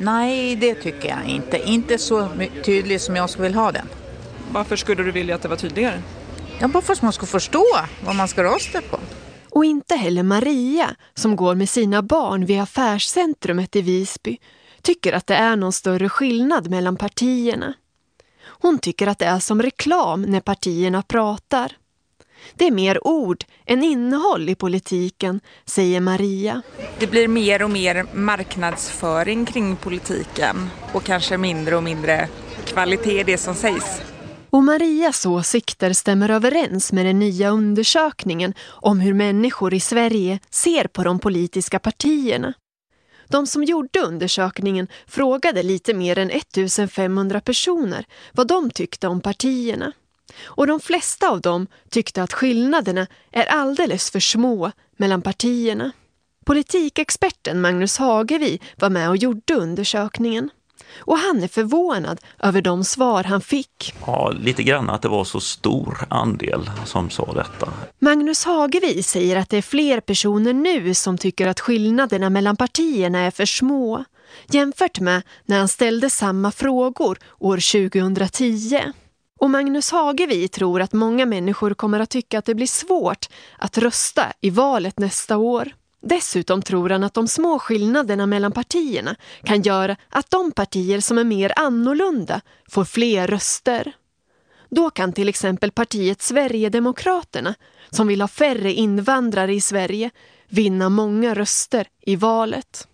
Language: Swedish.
Nej, det tycker jag inte. Inte så tydlig som jag skulle vilja ha den. Varför skulle du vilja att det var tydligare? Ja, bara för att man ska förstå vad man ska rösta på. Och inte heller Maria, som går med sina barn vid affärscentrumet i Visby, tycker att det är någon större skillnad mellan partierna. Hon tycker att det är som reklam när partierna pratar. Det är mer ord än innehåll i politiken, säger Maria. Det blir mer och mer marknadsföring kring politiken och kanske mindre och mindre kvalitet i det som sägs. Och Marias åsikter stämmer överens med den nya undersökningen om hur människor i Sverige ser på de politiska partierna. De som gjorde undersökningen frågade lite mer än 1500 personer vad de tyckte om partierna. Och de flesta av dem tyckte att skillnaderna är alldeles för små mellan partierna. Politikexperten Magnus Hagevi var med och gjorde undersökningen. Och han är förvånad över de svar han fick. Ja, lite grann att det var så stor andel som sa detta. Magnus Hagevi säger att det är fler personer nu som tycker att skillnaderna mellan partierna är för små jämfört med när han ställde samma frågor år 2010. Och Magnus Hagevi tror att många människor kommer att tycka att det blir svårt att rösta i valet nästa år. Dessutom tror han att de små skillnaderna mellan partierna kan göra att de partier som är mer annorlunda får fler röster. Då kan till exempel partiet Sverigedemokraterna, som vill ha färre invandrare i Sverige, vinna många röster i valet.